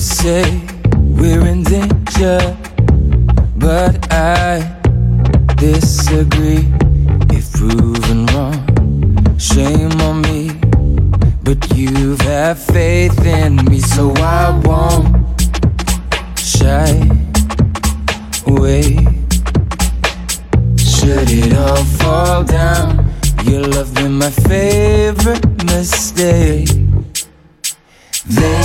say we're in danger, but I disagree. If proven wrong, shame on me. But you've had faith in me, so I won't shy away. Should it all fall down, your love been my favorite mistake. They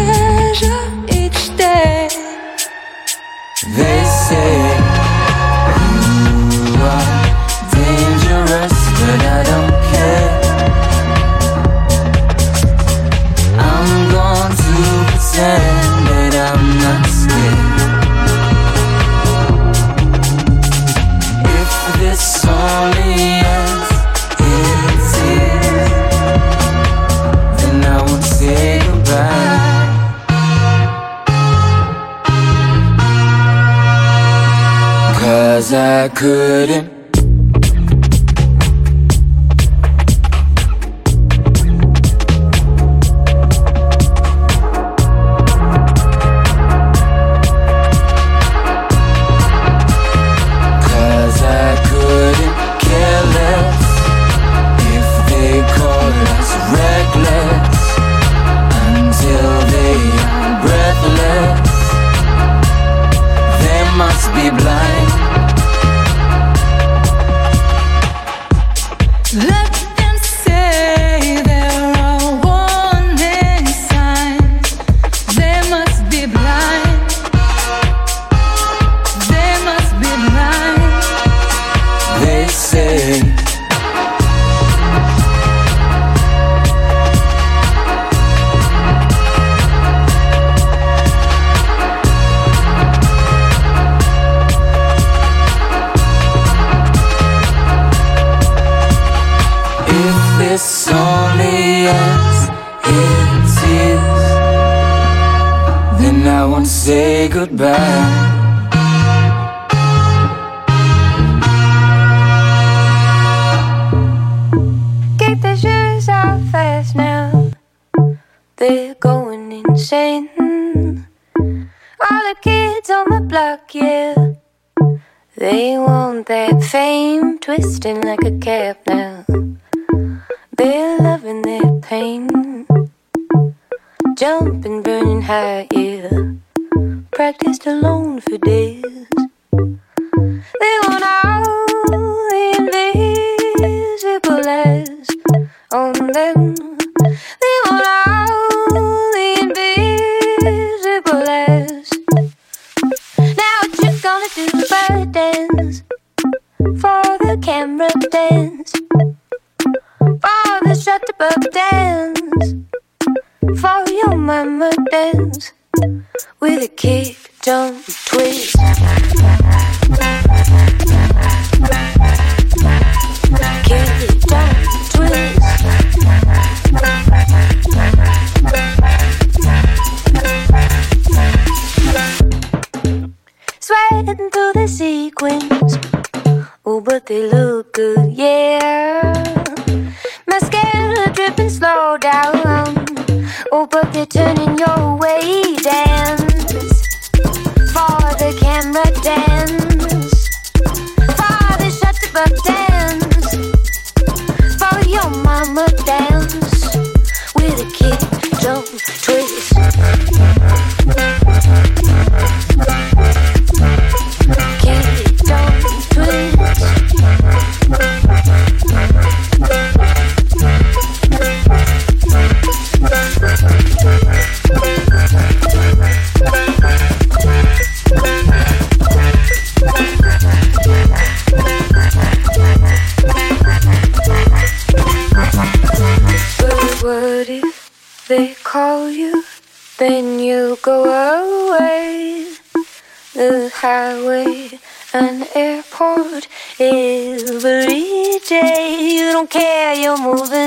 treasure each day. I couldn't shame. All the kids on the block, yeah. They want that fame, twisting like a cap now. They're loving their pain. Jumping, burning high, yeah. Practiced alone for days. You're moving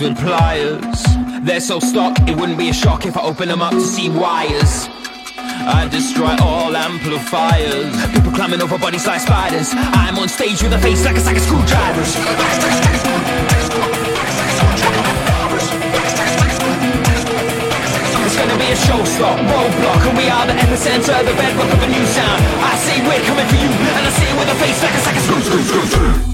with pliers. They're so stuck, it wouldn't be a shock if I open them up to see wires. I destroy all amplifiers. People climbing over bodies like spiders. I'm on stage with a face like a sack of screwdrivers. It's gonna be a showstop, roadblock, and we are the epicenter, the bedrock of a new sound. I say we're coming for you, and I say it with a face like a sack of screw.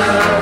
love.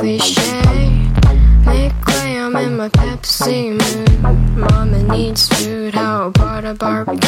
Cliche. Make way, I'm in my Pepsi mood. Mama needs food, how about a barbecue?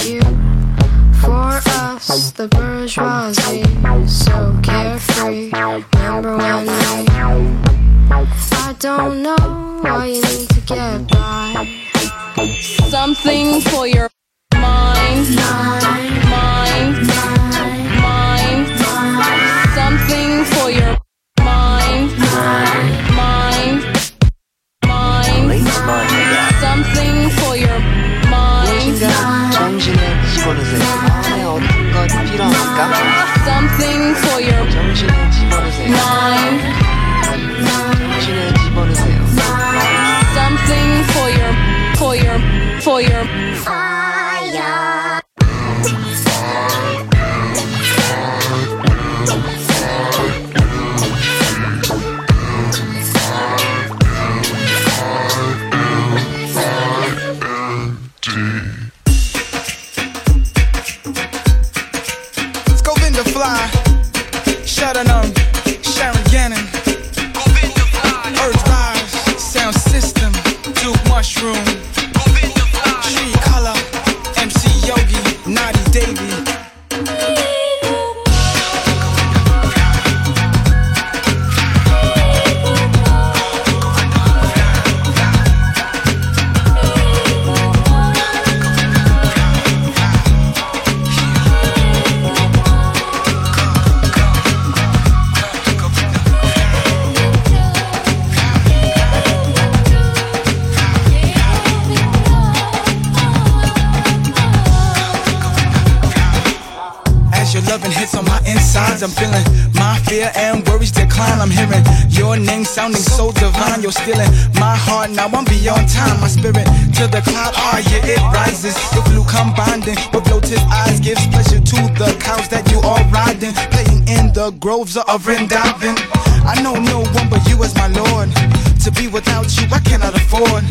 I'm feeling my fear and worries decline. I'm hearing your name sounding so divine. You're stealing my heart, now I'm beyond time. My spirit to the cloud, ah, yeah, it rises. The blue combining with lotus eyes gives pleasure to the cows that you are riding. Playing in the groves of Vrindavan. I know no one but you as my Lord. To be without you, I cannot afford.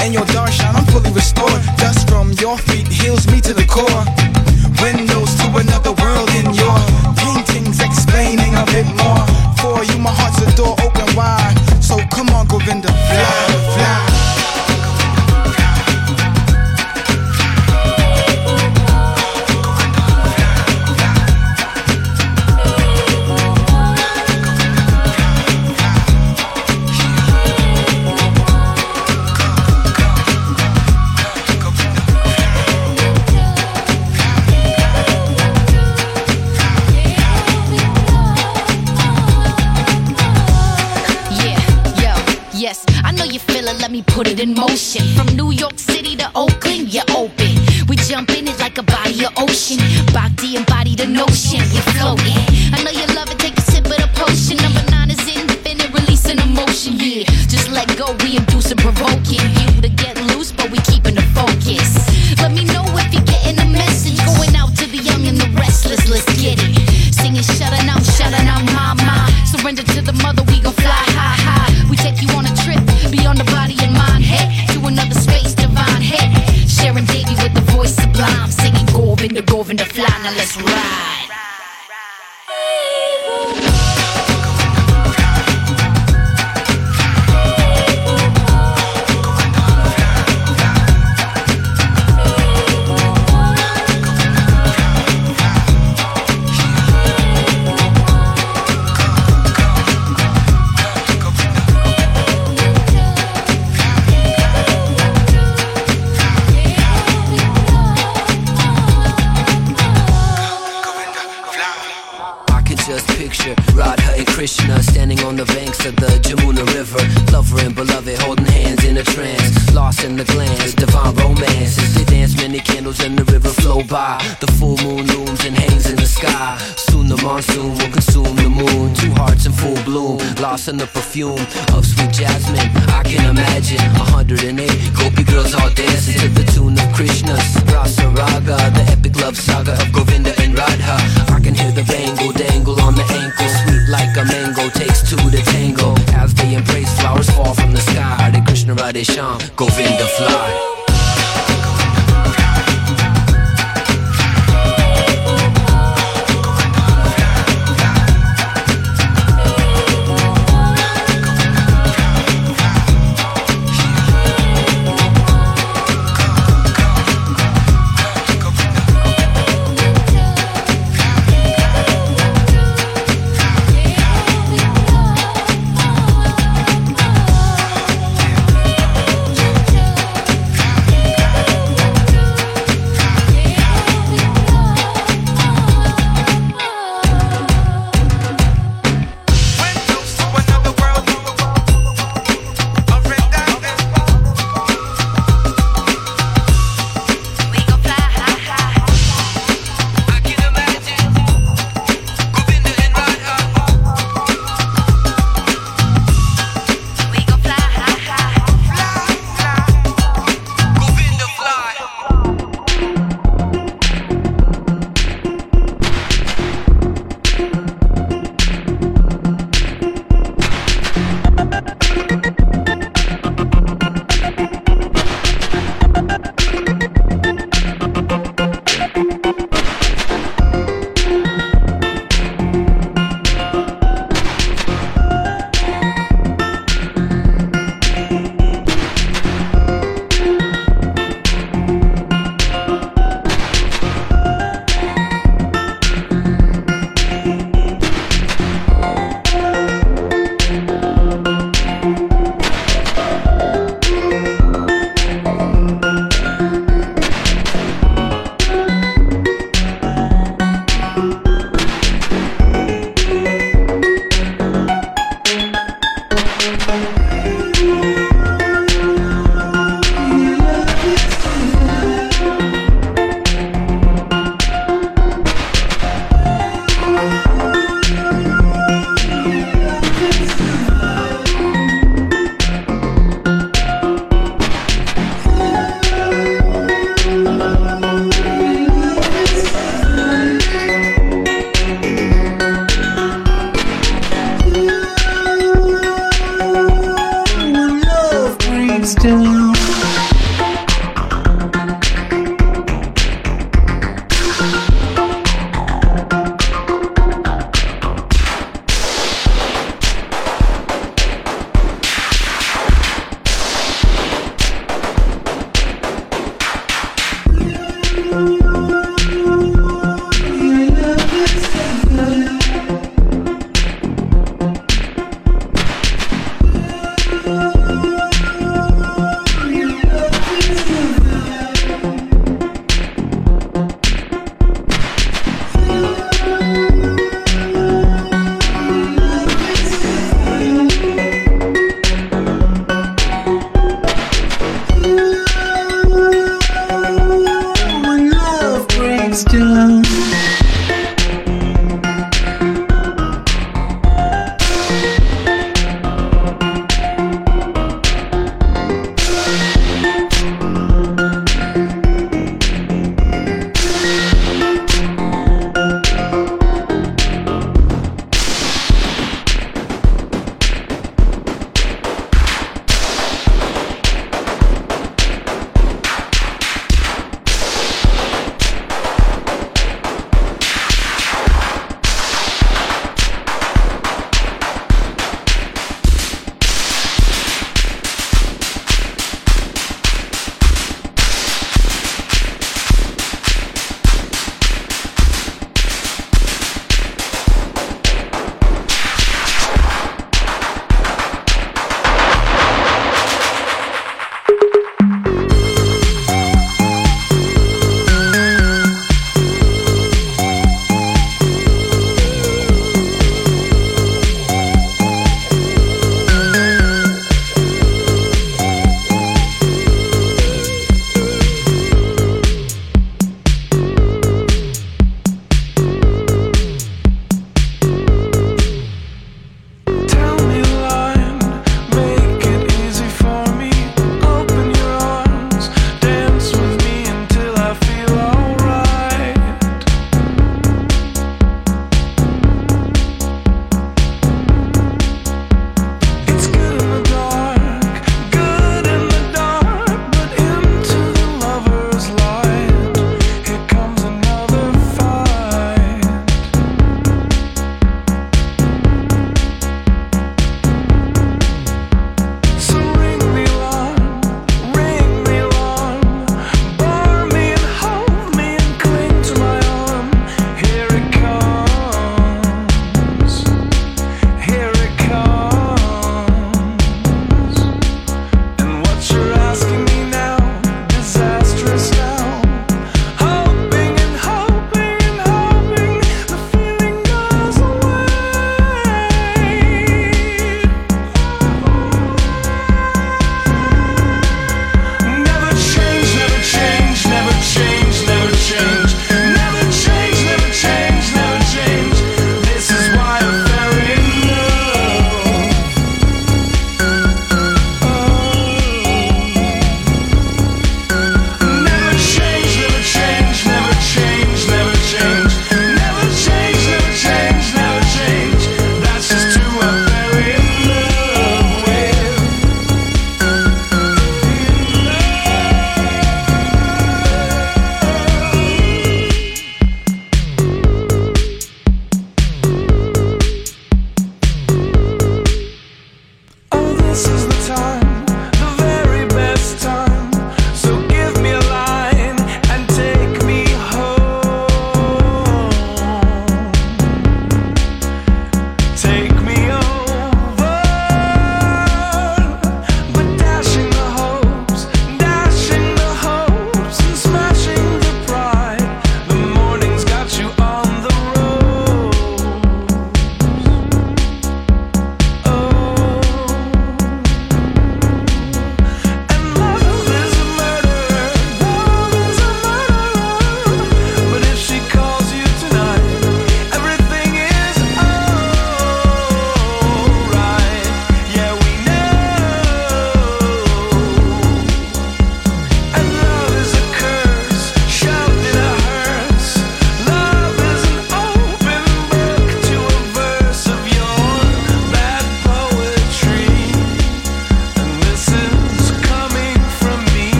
And your darshan, I'm fully restored. Dust from your feet heals me to the core. Windows to another world in your paintings, explaining a bit more. For you, my heart's a door open wide. So come on, Govinda, fly, fly. Me put it in motion. From New York City to Oakland, you're open. We jump in it like a body of ocean. Bhakti embody the notion, you're floating. I know you love it, take a sip of the potion. Number nine is infinite, releasing emotion, yeah. Just let go, we induce and provoking. Sublime, singing Govinda, Govinda, fly. Now let's ride. I Krishna standing on the banks of the Jamuna River. Lover and beloved holding hands in a trance. Lost in the glance, divine romance. As they dance, many candles in the river flow by. The full moon looms and hangs in the sky. Soon the monsoon will consume the moon. Two hearts in full bloom, lost in the perfume of sweet jasmine. I can imagine 108 Gopi girls all dancing to the tune of Krishna's Rasa Raga, the epic love saga of Govinda and Radha. I can hear the bangle dangle on the ankle, sweet like a mango, takes two to tango. As they embrace, flowers fall from the sky. Hare Krishna, Radhe Shyam, Govinda fly.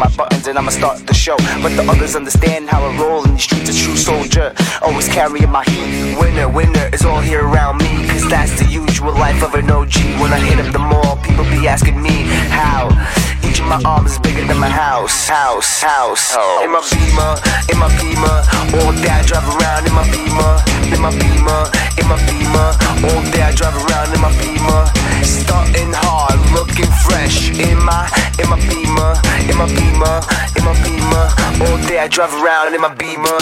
My buttons and I'ma start the show. But the others understand how I roll in the streets. A true soldier, always carrying my heat. Winner, winner is all here around me. Cause that's the usual life of an OG. When I hit up the mall, people be asking me how. Each of my arms is bigger than my house. House, house. In my beamer, in my beamer. All day I drive around in my beamer. In my beamer, in my beamer. All day I drive around in my beamer. Starting hard, looking fresh. In my, in my beamer, my beamer, in my beamer. All day I drive around in my beamer.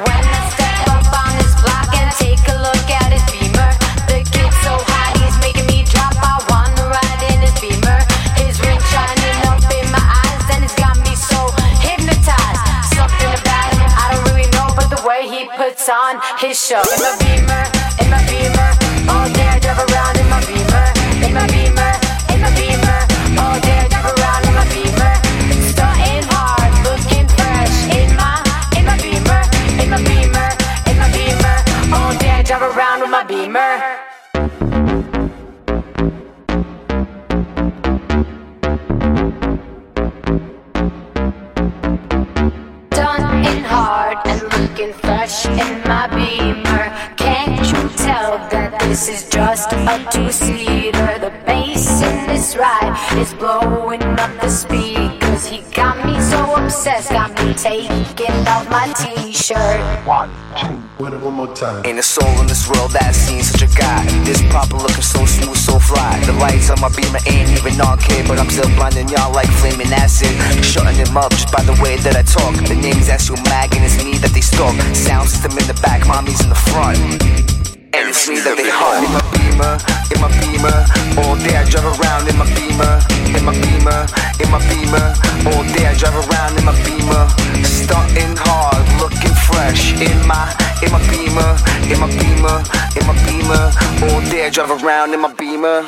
When I step up on this block and take a look at his beamer, the kid's so hot he's making me drop. I wanna ride in his beamer. His ring shining up in my eyes, and it's got me so hypnotized. Something about him I don't really know, but the way he puts on his show. In my beamer, in my beamer, around beamer. Done in hard and looking fresh in my beamer. Can't you tell that this is just a two-seater? The bass in this ride is blowing up the speakers. He got me so obsessed, got me taking off my t-shirt. One, two, win it one more time. Ain't a soul in this world that's seen such a guy. This proper looking so smooth, so fly. The lights on my beamer ain't even on but I'm still blinding y'all like flaming acid. Shutting them up just by the way that I talk. The name's Axel Mag and it's me that they stalk. Sound system in the back, mommy's in the front. And it's me that they hunt. In my beamer, in my beamer. All day I drive around in my beamer. In my beamer, in my beamer. All day I drive around in my beamer. Starting hard, looking fresh. In my, in my beamer, in my beamer, in my beamer. All day I drive around in my beamer.